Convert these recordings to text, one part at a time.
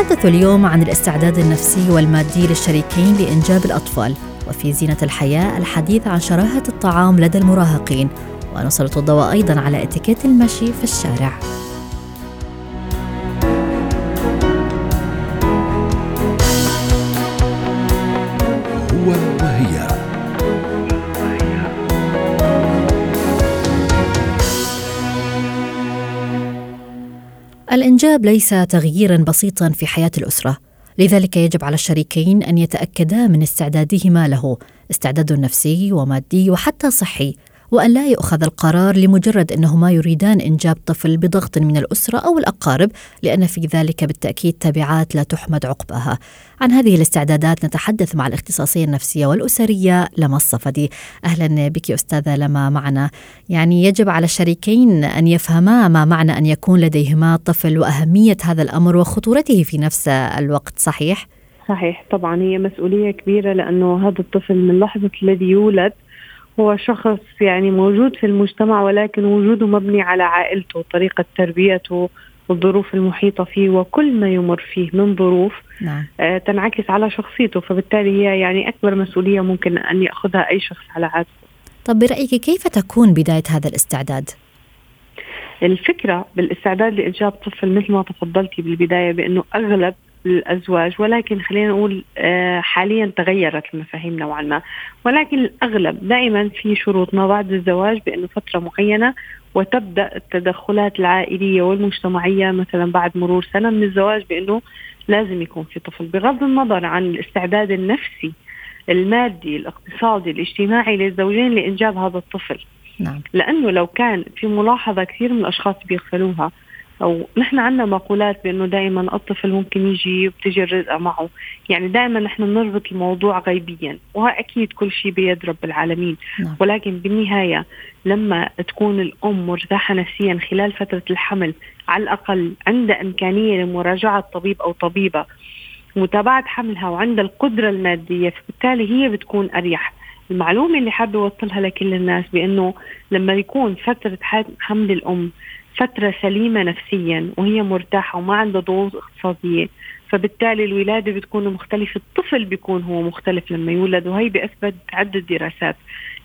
نتحدث اليوم عن الاستعداد النفسي والمادي للشريكين لإنجاب الأطفال وفي زينة الحياة الحديث عن شراهة الطعام لدى المراهقين ونسلط الضوء أيضا على إتيكيت المشي في الشارع. الإنجاب ليس تغييرا بسيطا في حياة الأسرة لذلك يجب على الشريكين أن يتأكدا من استعدادهما له استعداد نفسي ومادي وحتى صحي. وأن لا يؤخذ القرار لمجرد أنهما يريدان إنجاب طفل بضغط من الأسرة أو الأقارب لأن في ذلك بالتأكيد تبعات لا تحمد عقباها. عن هذه الاستعدادات نتحدث مع الاختصاصية النفسية والأسرية لما الصفدي. أهلا بك أستاذة لما معنا. يعني يجب على الشريكين أن يفهما ما معنى أن يكون لديهما طفل وأهمية هذا الأمر وخطورته في نفس الوقت صحيح؟ صحيح طبعا هي مسؤولية كبيرة لأنه هذا الطفل من لحظة الذي يولد هو شخص يعني موجود في المجتمع ولكن وجوده مبني على عائلته طريقة تربيته والظروف المحيطة فيه وكل ما يمر فيه من ظروف نعم. آه تنعكس على شخصيته فبالتالي هي يعني أكبر مسؤولية ممكن أن يأخذها أي شخص على عاتقه طب برأيك كيف تكون بداية هذا الاستعداد؟ الفكرة بالاستعداد لإنجاب طفل مثل ما تفضلتي بالبداية بأنه أغلب الأزواج ولكن خلينا نقول آه، حاليا تغيرت المفاهيم نوعا ما. ولكن الأغلب دائما في شروط ما بعد الزواج بأنه فترة معينة وتبدأ التدخلات العائلية والمجتمعية مثلا بعد مرور سنة من الزواج بأنه لازم يكون في طفل. بغض النظر عن الاستعداد النفسي المادي الاقتصادي الاجتماعي للزوجين لإنجاب هذا الطفل. نعم. لأنه لو كان في ملاحظة كثير من الأشخاص بيغفلوها أو نحن عندنا مقولات بأنه دائما الطفل ممكن يجي وبتجي الرزقه معه، يعني دائما نحن بنربط الموضوع غيبيا، وها أكيد كل شيء بيد رب العالمين، نعم. ولكن بالنهاية لما تكون الأم مرتاحة نفسيا خلال فترة الحمل على الأقل عندها إمكانية لمراجعة طبيب أو طبيبة متابعة حملها وعندها القدرة المادية فبالتالي هي بتكون أريح. المعلومة اللي حابة أوصلها لكل الناس بأنه لما يكون فترة حمل الأم فترة سليمة نفسيا وهي مرتاحة وما عندها ضغوط اقتصادية. فبالتالي الولادة بتكون مختلفة الطفل بيكون هو مختلف لما يولد وهي بأثبت عدة دراسات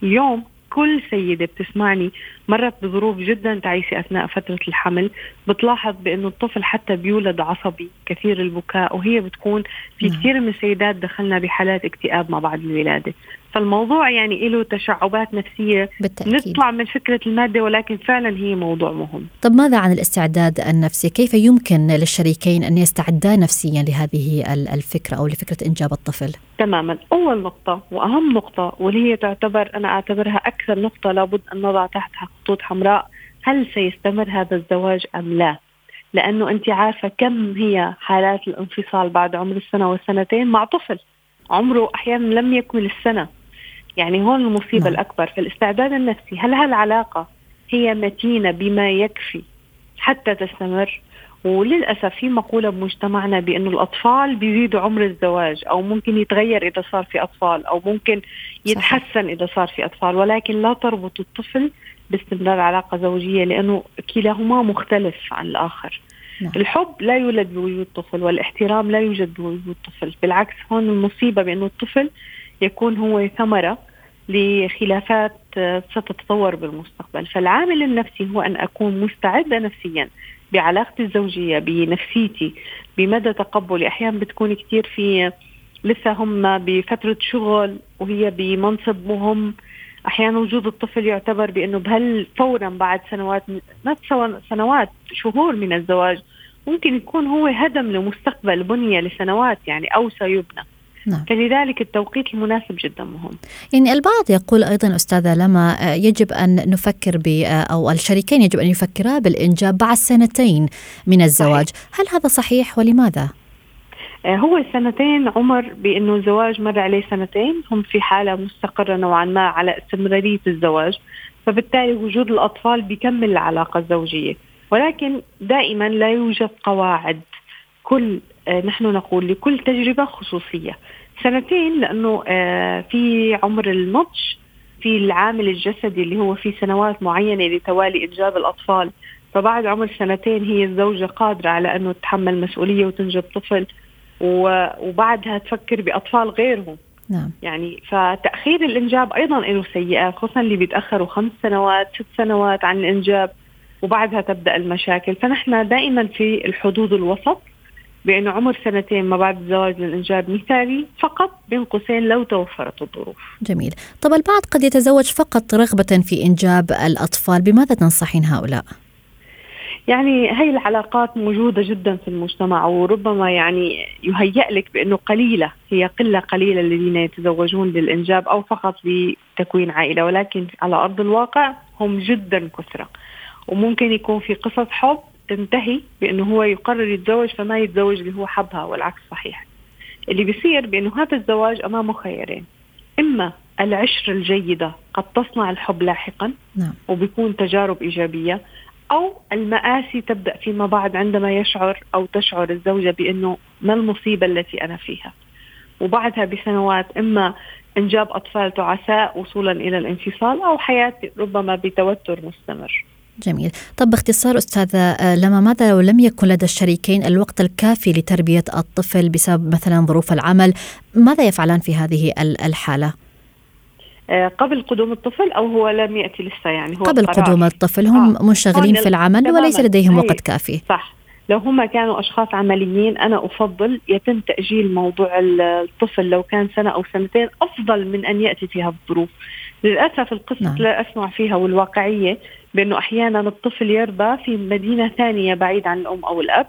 اليوم كل سيدة بتسمعني مرت بظروف جدا تعيسة أثناء فترة الحمل. بتلاحظ بأنه الطفل حتى بيولد عصبي كثير البكاء وهي بتكون في نعم. كثير من السيدات دخلنا بحالات اكتئاب ما بعد الولادة. فالموضوع يعني له تشعبات نفسية بالتأكيد نطلع من فكرة المادة ولكن فعلا هي موضوع مهم طب ماذا عن الاستعداد النفسي؟ كيف يمكن للشريكين أن يستعدا نفسيا لهذه ال- الفكرة أو لفكرة إنجاب الطفل؟ تماما أول نقطة وأهم نقطة واللي هي تعتبر أنا أعتبرها أكثر نقطة لابد أن نضع تحتها خطوط حمراء هل سيستمر هذا الزواج أم لا؟ لأنه أنت عارفة كم هي حالات الانفصال بعد عمر السنة والسنتين مع طفل عمره أحيانا لم يكمل السنة يعني هون المصيبة نعم. الأكبر في الاستعداد النفسي. هل هالعلاقة هي متينة بما يكفي حتى تستمر؟ وللأسف في مقولة بمجتمعنا بأنه الأطفال بيزيدوا عمر الزواج أو ممكن يتغير إذا صار في أطفال أو ممكن يتحسن إذا صار في أطفال ولكن لا تربط الطفل باستمرار علاقة زوجية لأنه كلاهما مختلف عن الآخر. نعم. الحب لا يولد بوجود طفل والاحترام لا يوجد بوجود طفل. بالعكس هون المصيبة بأنه الطفل يكون هو ثمرة لخلافات آه، ستتطور بالمستقبل. فالعامل النفسي هو أن أكون مستعدة نفسيا بعلاقتي الزوجية بنفسيتي بمدى تقبلي. أحيانا بتكون كثير في لسه هم بفترة شغل وهي بمنصب مهم أحيانا وجود الطفل يعتبر بأنه بهال فورا بعد سنوات ما سنوات شهور من الزواج ممكن يكون هو هدم لمستقبل بنية لسنوات يعني أو سيبنى نعم. فلذلك التوقيت المناسب جدا مهم يعني البعض يقول أيضا أستاذة لما آه، يجب أن نفكر ب آه، أو الشريكين يجب أن يفكرا بالإنجاب بعد سنتين من الزواج صحيح. هل هذا صحيح ولماذا؟ آه، هو سنتين عمر بانه الزواج مر عليه سنتين هم في حالة مستقرة نوعا ما على استمراريه الزواج فبالتالي وجود الأطفال بيكمل العلاقة الزوجية ولكن دائما لا يوجد قواعد كل نحن نقول لكل تجربة خصوصية. سنتين لأنه آه، في عمر النضج في العامل الجسدي اللي هو في سنوات معينة لتوالي انجاب الأطفال. فبعد عمر سنتين هي الزوجة قادرة على أنه تتحمل مسؤولية وتنجب طفل وبعدها تفكر بأطفال غيرهم. نعم. يعني فتأخير الإنجاب أيضا له سيئات خصوصا اللي بيتأخروا خمس سنوات ست سنوات عن الإنجاب وبعدها تبدأ المشاكل. فنحن دائما في الحدود الوسط بانه عمر سنتين ما بعد الزواج للإنجاب مثالي فقط بين قوسين لو توفرت الظروف. جميل، طب البعض قد يتزوج فقط رغبة في إنجاب الأطفال، بماذا تنصحين هؤلاء؟ يعني هي العلاقات موجودة جدا في المجتمع وربما يعني يهيأ لك بأنه قليلة هي قلة قليلة الذين يتزوجون للإنجاب أو فقط لتكوين عائلة ولكن على أرض الواقع هم جدا كثرة وممكن يكون في قصص حب تنتهي بأنه هو يقرر يتزوج فما يتزوج اللي هو حبها والعكس صحيح. اللي بيصير بأنه هذا الزواج أمامه خيارين. إما العشرة الجيدة قد تصنع الحب لاحقا نعم. وبيكون تجارب إيجابية أو المآسي تبدأ فيما بعد عندما يشعر أو تشعر الزوجة بأنه ما المصيبة التي أنا فيها. وبعدها بسنوات إما إنجاب أطفال تعساء وصولا إلى الانفصال أو حياة ربما بتوتر مستمر. جميل طب باختصار أستاذة آه، لما ماذا لو لم يكن لدى الشريكين الوقت الكافي لتربية الطفل بسبب مثلا ظروف العمل ماذا يفعلان في هذه الحالة؟ آه، قبل قدوم الطفل أو هو لم يأتي لسه يعني هو قبل قرار. قدوم الطفل هم آه. منشغلين في العمل وليس لديهم وقت كافي صح لو هم كانوا أشخاص عمليين أنا أفضل يتم تأجيل موضوع الطفل لو كان سنة أو سنتين أفضل من أن يأتي فيها الظروف للأسف القصة نعم. لا أسمع فيها والواقعية بأنه أحيانا الطفل يربى في مدينة ثانية بعيد عن الأم أو الأب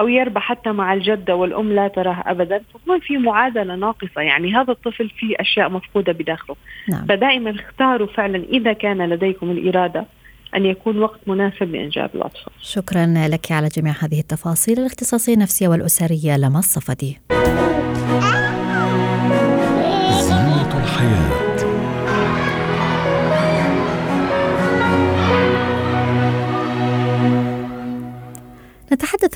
أو يربى حتى مع الجدة والأم لا تراه ابدا فهون في معادلة ناقصة يعني هذا الطفل فيه أشياء مفقودة بداخله نعم. فدائما اختاروا فعلا إذا كان لديكم الإرادة أن يكون وقت مناسب لإنجاب الأطفال. شكرا لك على جميع هذه التفاصيل الاختصاصية النفسية والأسرية لما الصفدي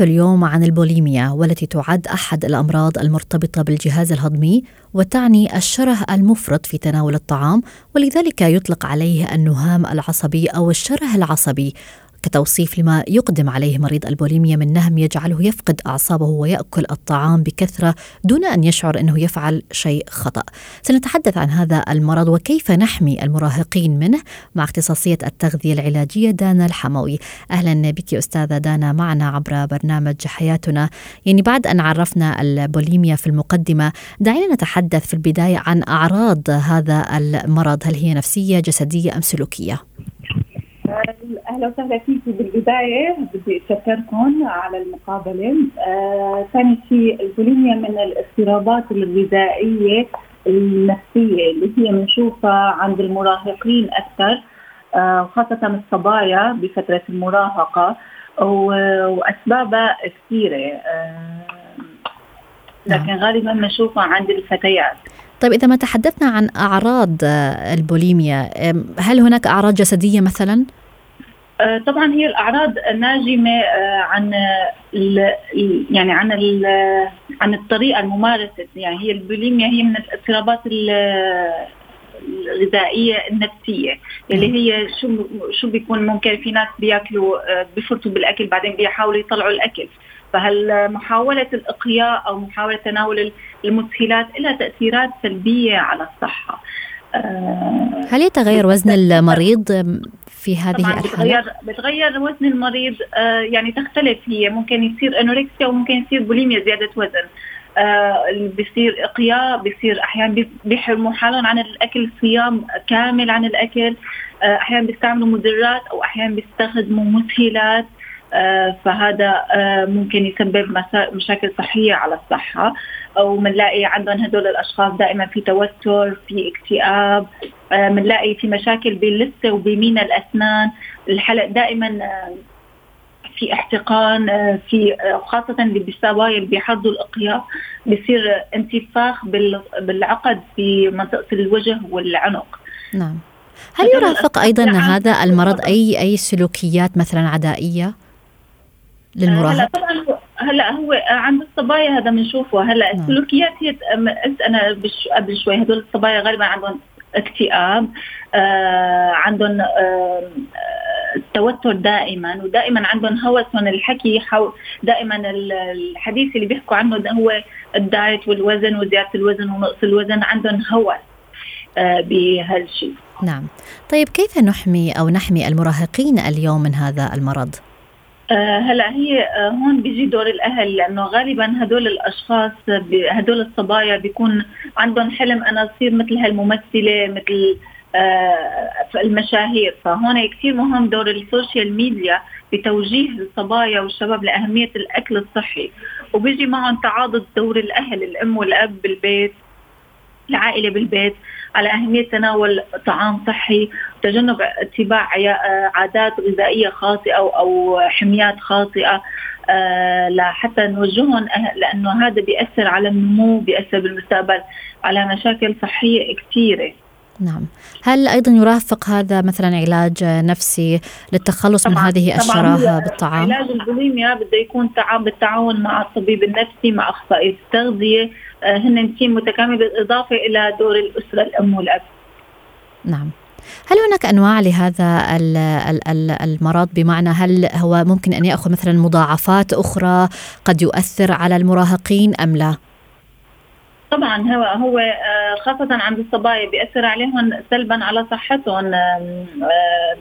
نتحدث اليوم عن البوليميا والتي تعد أحد الأمراض المرتبطة بالجهاز الهضمي وتعني الشره المفرط في تناول الطعام ولذلك يطلق عليه النهام العصبي أو الشره العصبي. كتوصيف لما يقدم عليه مريض البوليميا من نهم يجعله يفقد أعصابه ويأكل الطعام بكثرة دون أن يشعر إنه يفعل شيء خطأ. سنتحدث عن هذا المرض وكيف نحمي المراهقين منه مع اختصاصية التغذية العلاجية دانا الحموي. أهلا بك أستاذة دانا معنا عبر برنامج حياتنا. يعني بعد أن عرفنا البوليميا في المقدمة دعينا نتحدث في البداية عن أعراض هذا المرض هل هي نفسية جسدية أم سلوكية؟ أهلا وسهلا فيكي بالبداية بدي أشكركم على المقابلة آه، ثاني شيء البوليميا من الاضطرابات الغذائية النفسية اللي هي بنشوفها عند المراهقين أكثر آه، خاصه الصبايا بفترة المراهقة وأسبابها كثيرة آه، لكن نعم. غالبا بنشوفها عند الفتيات طيب إذا ما تحدثنا عن أعراض البوليميا هل هناك أعراض جسدية مثلا؟ آه، طبعا هي الأعراض ناجمه آه، عن يعني عن عن الطريقة الممارسة. يعني هي البوليميا هي من الاضطرابات الغذائية النفسية. اللي هي شو شو بيكون ممكن في ناس بياكلوا آه، بفرطوا بالأكل بعدين بيحاولوا يطلعوا الأكل. فهل محاولة الإقياء أو محاولة تناول المسهلات لها تأثيرات سلبية على الصحة. هل يتغير وزن المريض في هذه الحالة؟ بتغير بتغير وزن المريض آه يعني تختلف. هي ممكن يصير انوركسيا وممكن يصير بوليميا زيادة وزن. آه بيصير إقياء بيصير أحيانا بيحرموا حالهم عن الأكل صيام كامل عن الأكل. آه أحيانا بيستعملوا مدرات أو أحيانا بيستخدموا مسهلات. فهذا ممكن يسبب مشاكل صحية على الصحة أو بنلاقي عندهم هدول الأشخاص دائما في توتر في اكتئاب بنلاقي في مشاكل باللثه وبمينا الأسنان. الحلق دائما في احتقان في خاصة بالصبايا اللي بيحضوا الإقياء بصير انتفاخ بالعقد في منطقة الوجه والعنق. نعم. هل يرافق أيضا هذا المرض أي أي سلوكيات مثلا عدائية؟ للمراهق؟ هلا طبعا هلا هو عند الصبايا هذا بنشوفه هلا نعم. السلوكيات هي قلت أنا قبل شوي هدول الصبايا غالبا عندهم اكتئاب آه عندهم آه التوتر دائما ودائما عندهم هوس من الحكي حول دائما الحديث اللي بيحكوا عنه هو ال diet والوزن وزيادة الوزن ونقص الوزن عندهم هوس آه بهالشيء نعم طيب كيف نحمي أو نحمي المراهقين اليوم من هذا المرض؟ آه هلا هي آه هون بيجي دور الأهل لأنه غالبا هدول الأشخاص هدول الصبايا بيكون عندهم حلم أنا أصير مثل هالممثلة مثل آه المشاهير. فهون كثير مهم دور ال social media بتوجيه الصبايا والشباب لأهمية الأكل الصحي. وبيجي معهم تعاضد دور الأهل الأم والأب بالبيت. العائلة بالبيت على أهمية تناول طعام صحي تجنب اتباع عادات غذائية خاطئة أو أو حميات خاطئة آه لحتى نوجههم لأنه هذا بيأثر على النمو بيأثر بالمستقبل على مشاكل صحية كثيرة نعم هل أيضا يرافق هذا مثلا علاج نفسي للتخلص من هذه الشراهة بالطعام؟ علاج البوليميا بده يكون بالتعاون مع الطبيب النفسي مع أخصائي التغذية آه، هن تيم متكامل بالإضافة إلى دور الأسرة الأم والأب. نعم. هل هناك أنواع لهذا المرض؟ بمعنى هل هو ممكن أن يأخذ مثلا مضاعفات أخرى قد يؤثر على المراهقين أم لا؟ طبعا هو هو آه، خاصة عند الصبايا بيأثر عليهم سلبا على صحتهم آه،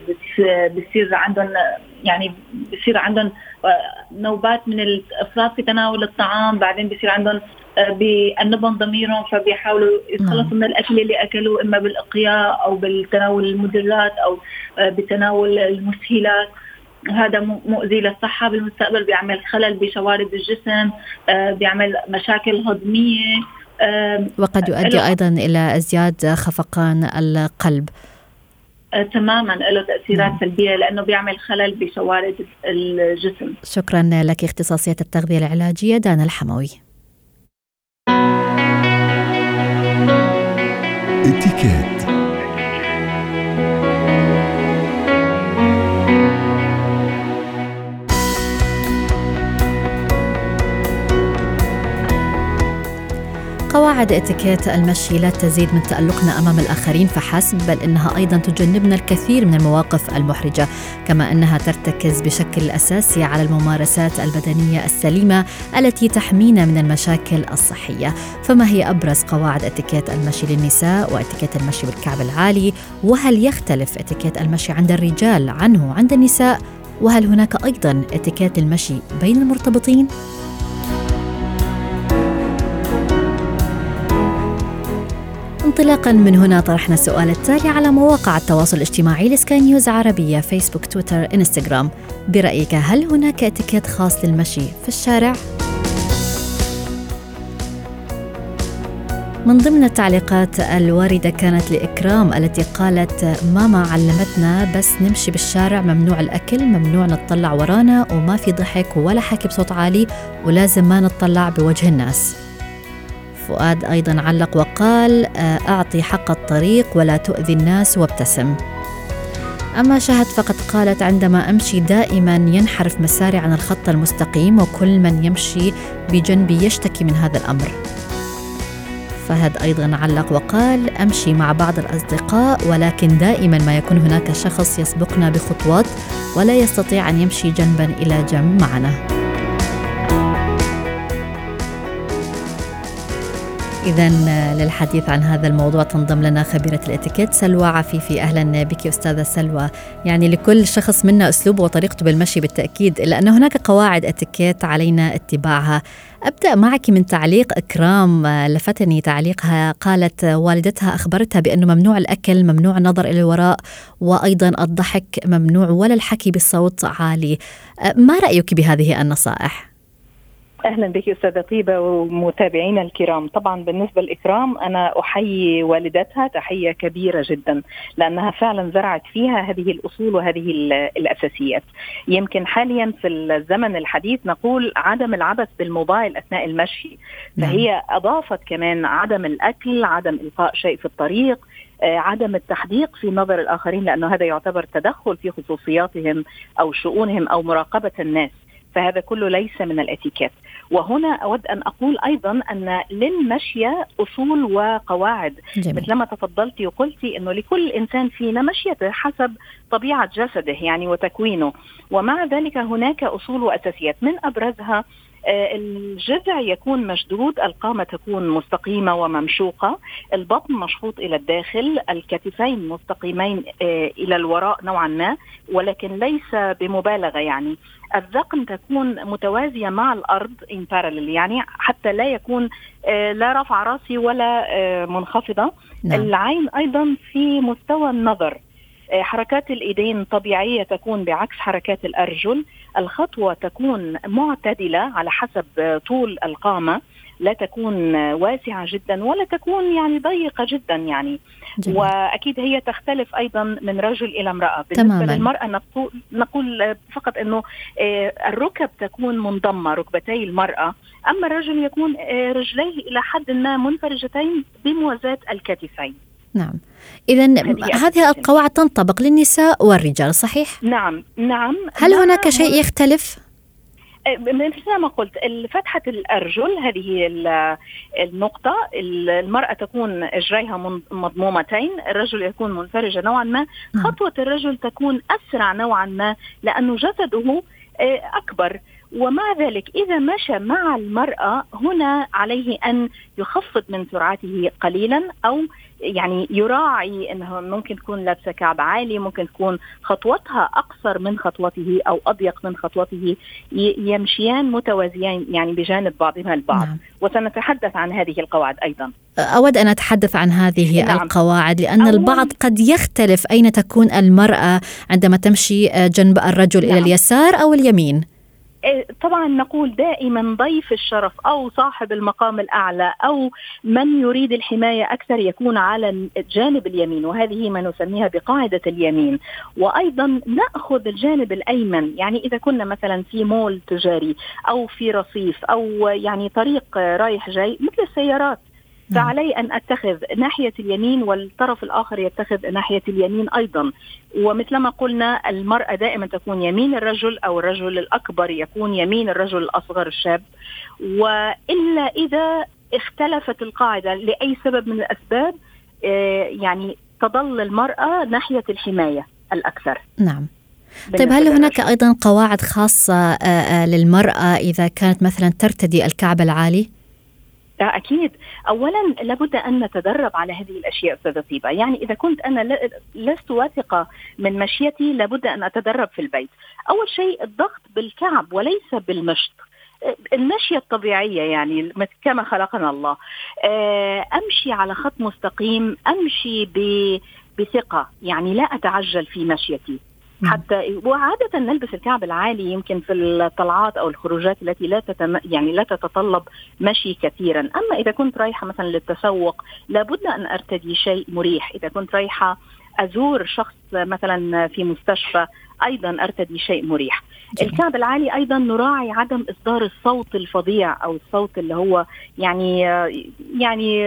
بصير عندهم يعني بصير عندهم نوبات من الافراط في تناول الطعام بعدين بصير عندهم بأنبهم ضميرهم فبيحاولوا يتخلصوا نعم. من الأكل اللي أكلوه إما بالأقياء أو بالتناول المدرات أو آه، بتناول المسهلات هذا مؤذي للصحة بالمستقبل بيعمل خلل بشوارد الجسم آه، بيعمل مشاكل هضمية وقد يؤدي أيضا إلى ازدياد خفقان القلب. آه، تماما له تأثيرات. سلبية لأنه بيعمل خلل بشوارد الجسم. شكرا لك اختصاصية التغذية العلاجية دانا الحموي. اتكات قواعد اتيكيت المشي لا تزيد من تألقنا أمام الآخرين فحسب بل إنها أيضا تجنبنا الكثير من المواقف المحرجة كما أنها ترتكز بشكل أساسي على الممارسات البدنية السليمة التي تحمينا من المشاكل الصحية. فما هي أبرز قواعد اتيكيت المشي للنساء واتيكيت المشي بالكعب العالي؟ وهل يختلف اتيكيت المشي عند الرجال عنه عند النساء؟ وهل هناك أيضا اتيكيت المشي بين المرتبطين؟ انطلاقا من هنا طرحنا السؤال التالي على مواقع التواصل الاجتماعي لسكاي نيوز عربية فيسبوك تويتر إنستغرام برأيك هل هناك اتيكيت خاص للمشي في الشارع؟ من ضمن التعليقات الواردة كانت لإكرام التي قالت ماما علمتنا بس نمشي بالشارع ممنوع الأكل ممنوع نطلع ورانا وما في ضحك ولا حكي بصوت عالي ولازم ما نطلع بوجه الناس فؤاد أيضا علق وقال آه، أعطي حق الطريق ولا تؤذي الناس وابتسم. أما شهد فقد قالت عندما أمشي دائما ينحرف مساري عن الخط المستقيم وكل من يمشي بجنبي يشتكي من هذا الأمر. فهد أيضا علق وقال أمشي مع بعض الأصدقاء ولكن دائما ما يكون هناك شخص يسبقنا بخطوات ولا يستطيع أن يمشي جنبا إلى جنب معنا. إذا للحديث عن هذا الموضوع تنضم لنا خبيرة الإتيكيت سلوى عفيفي. أهلا بك أستاذة سلوى. يعني لكل شخص منا أسلوبه وطريقته بالمشي بالتأكيد إلا أن هناك قواعد إتيكيت علينا اتباعها. أبدأ معك من تعليق إكرام لفتني تعليقها. قالت والدتها أخبرتها بأنه ممنوع الأكل ممنوع النظر إلى الوراء وأيضا الضحك ممنوع ولا الحكي بصوت عالي. ما رأيك بهذه النصائح؟ أهلا بك أستاذة طيبة ومتابعينا الكرام. طبعا بالنسبة لاكرام أنا أحيي والدتها تحية كبيرة جدا لأنها فعلا زرعت فيها هذه الأصول وهذه الأساسيات. يمكن حاليا في الزمن الحديث نقول عدم العبث بالموبايل أثناء المشي نعم. فهي أضافت كمان عدم الأكل عدم إلقاء شيء في الطريق آه، عدم التحديق في نظر الآخرين لأنه هذا يعتبر تدخل في خصوصياتهم أو شؤونهم أو مراقبة الناس. فهذا كله ليس من الاتيكيت. وهنا أود أن أقول أيضا أن للمشيه أصول وقواعد. جميل. مثلما تفضلتي وقلتي إنه لكل إنسان فينا مشيته حسب طبيعة جسده يعني وتكوينه. ومع ذلك هناك أصول وأساسيات من أبرزها الجذع يكون مشدود القامة تكون مستقيمة وممشوقة البطن مشفوط إلى الداخل الكتفين مستقيمين آه، إلى الوراء نوعا ما ولكن ليس بمبالغة يعني. الذقن تكون متوازية مع الأرض parallel يعني حتى لا يكون آه، لا رفع رأسي ولا منخفضة. نعم. العين أيضا في مستوى النظر. حركات الإيدين طبيعية تكون بعكس حركات الأرجل. الخطوة تكون معتدلة على حسب طول القامة لا تكون واسعة جدا ولا تكون يعني ضيقة جدا يعني. جميل. وأكيد هي تختلف أيضا من رجل إلى امرأة. بالنسبة تماما. للمرأة نقول فقط إنه آه، الركب تكون منضمة ركبتي المرأة. أما الرجل يكون آه، رجليه إلى حد ما منفرجتين بموازاة الكتفين. نعم إذا هذه القواعد تنطبق للنساء والرجال صحيح؟ نعم نعم هل نعم هناك شيء يختلف؟ أه، مثل ما قلت فتحة الأرجل هذه النقطة المرأة تكون إجريها مضمومتين الرجل يكون منفرجة نوعا ما نعم. خطوة الرجل تكون أسرع نوعا ما لأنه جسده أه، أكبر ومع ذلك إذا مشى مع المرأة هنا عليه أن يخفض من سرعته قليلا أو يعني يراعي إنه ممكن تكون لابسة كعب عالي ممكن تكون خطوتها أقصر من خطوته أو أضيق من خطوته يمشيان متوازيين يعني بجانب بعضهما البعض نعم. وسنتحدث عن هذه القواعد أيضا أود أن أتحدث عن هذه نعم. القواعد لأن البعض قد يختلف أين تكون المرأة عندما تمشي جنب الرجل نعم. إلى اليسار أو اليمين طبعا نقول دائما ضيف الشرف أو صاحب المقام الأعلى أو من يريد الحماية أكثر يكون على الجانب اليمين وهذه ما نسميها بقاعدة اليمين وأيضا نأخذ الجانب الأيمن يعني إذا كنا مثلا في مول تجاري أو في رصيف أو يعني طريق رايح جاي مثل السيارات. فعلي أن أتخذ ناحية اليمين والطرف الآخر يتخذ ناحية اليمين أيضا. ومثلما قلنا المرأة دائما تكون يمين الرجل أو الرجل الأكبر يكون يمين الرجل الأصغر الشاب. وإلا إذا اختلفت القاعدة لأي سبب من الأسباب آه، يعني تظل المرأة ناحية الحماية الأكثر. نعم. طيب هل هناك أيضا قواعد خاصة آه، آه، للمرأة إذا كانت مثلا ترتدي الكعب العالي؟ أكيد. اولا لابد أن نتدرب على هذه الأشياء أستاذة طيبة. يعني إذا كنت أنا لست واثقة من مشيتي لابد أن أتدرب في البيت. أول شيء الضغط بالكعب وليس بالمشط. المشية الطبيعية يعني كما خلقنا الله. آه، أمشي على خط مستقيم أمشي بثقة. يعني لا أتعجل في مشيتي. حتى وعادة نلبس الكعب العالي يمكن في الطلعات أو الخروجات التي لا تتم يعني لا تتطلب مشي كثيرا أما إذا كنت رايحة مثلا للتسوق لابد أن أرتدي شيء مريح إذا كنت رايحة أزور شخص مثلا في مستشفى أيضا أرتدي شيء مريح. جميل. الكعب العالي أيضا نراعي عدم إصدار الصوت الفظيع أو الصوت اللي هو يعني يعني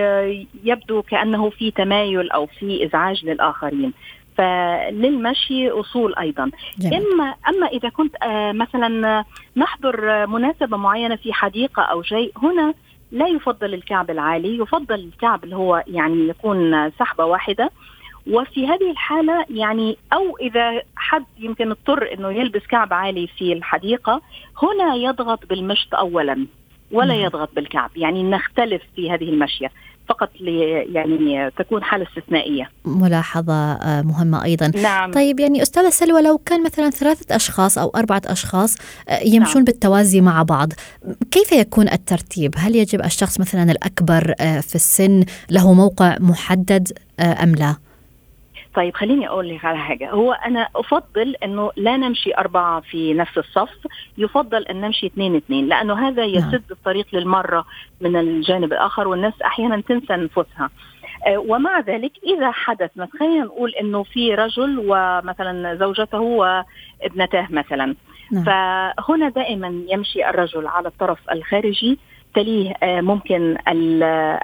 يبدو كأنه في تمايل أو في إزعاج للآخرين. فللمشي أصول أيضا. جميل. اما أما إذا كنت آه مثلا نحضر مناسبة معينة في حديقة أو شيء هنا لا يفضل الكعب العالي يفضل الكعب اللي هو يعني يكون سحبة واحدة. وفي هذه الحالة يعني أو إذا حد يمكن اضطر أنه يلبس كعب عالي في الحديقة هنا يضغط بالمشط أولا ولا يضغط بالكعب. يعني نختلف في هذه المشية. فقط يعني تكون حالة استثنائية ملاحظة آه، مهمة أيضا نعم. طيب يعني أستاذة سلوى لو كان مثلا ثلاثة أشخاص أو أربعة أشخاص آه، يمشون نعم. بالتوازي مع بعض كيف يكون الترتيب هل يجب الشخص مثلا الأكبر آه، في السن له موقع محدد أم لا؟ طيب خليني أقول لك على حاجة هو أنا أفضل إنه لا نمشي أربعة في نفس الصف يفضل إن نمشي اثنين اثنين لأنه هذا نعم. يسد الطريق للمرة من الجانب الآخر والناس أحيانا تنسى أنفسها آه، ومع ذلك إذا حدث مثلا خلينا نقول إنه في رجل ومثلا زوجته وابنتاه مثلا نعم. فهنا دائما يمشي الرجل على الطرف الخارجي تليه آه، ممكن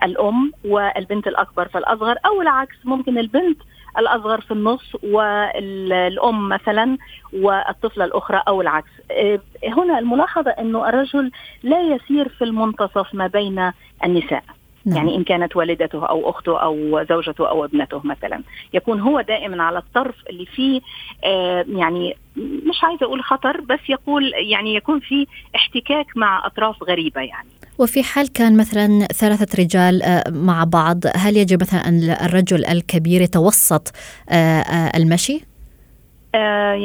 الأم والبنت الأكبر فالأصغر أو العكس ممكن البنت الأصغر في النص والأم مثلا والطفلة الأخرى أو العكس. آه، هنا الملاحظة إنه الرجل لا يسير في المنتصف ما بين النساء. نعم. يعني إن كانت والدته أو أخته أو زوجته أو ابنته مثلا يكون هو دائما على الطرف اللي فيه آه يعني مش عايزة أقول خطر بس يقول يعني يكون في احتكاك مع أطراف غريبة يعني وفي حال كان مثلا ثلاثة رجال آه، مع بعض هل يجب مثلا أن الرجل الكبير يتوسط آه، آه، المشي؟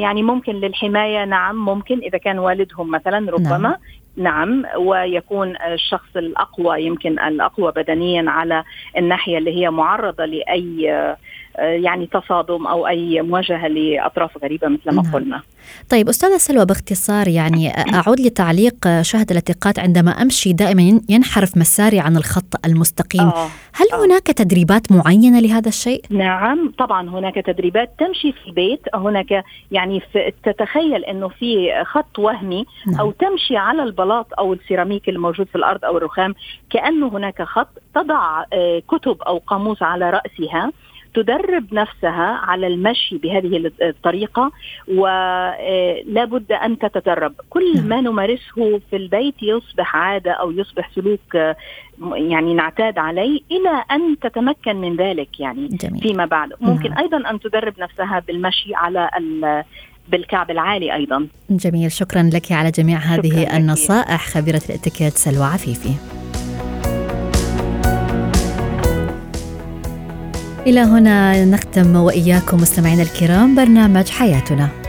يعني ممكن للحماية نعم ممكن إذا كان والدهم مثلا ربما نعم. نعم ويكون الشخص الأقوى يمكن الأقوى بدنيا على الناحية اللي هي معرضة لأي يعني تصادم أو أي مواجهة لأطراف غريبة مثل ما نعم. قلنا. طيب أستاذة سلوى باختصار يعني أعود لتعليق شاهد الاتقاد عندما أمشي دائما ينحرف مساري عن الخط المستقيم، آه. هل آه. هناك تدريبات معينة لهذا الشيء؟ نعم طبعا هناك تدريبات تمشي في البيت، هناك يعني تتخيل إنه في خط وهمي نعم. أو تمشي على البلاط أو السيراميك الموجود في الأرض أو الرخام كأنه هناك خط تضع آه، كتب أو قاموس على رأسها تدرب نفسها على المشي بهذه الطريقة ولا آه، بد أن تتدرب. كل نعم. ما نمارسه في البيت يصبح عادة أو يصبح سلوك آه، يعني نعتاد عليه إلى أن تتمكن من ذلك يعني جميل. فيما بعد. ممكن نعم. أيضا أن تدرب نفسها بالمشي على بالكعب العالي أيضا. جميل. شكرا لك على جميع هذه النصائح. خبيرة الاتيكيت سلوى عفيفي. إلى هنا نختم وإياكم مستمعينا الكرام برنامج حياتنا.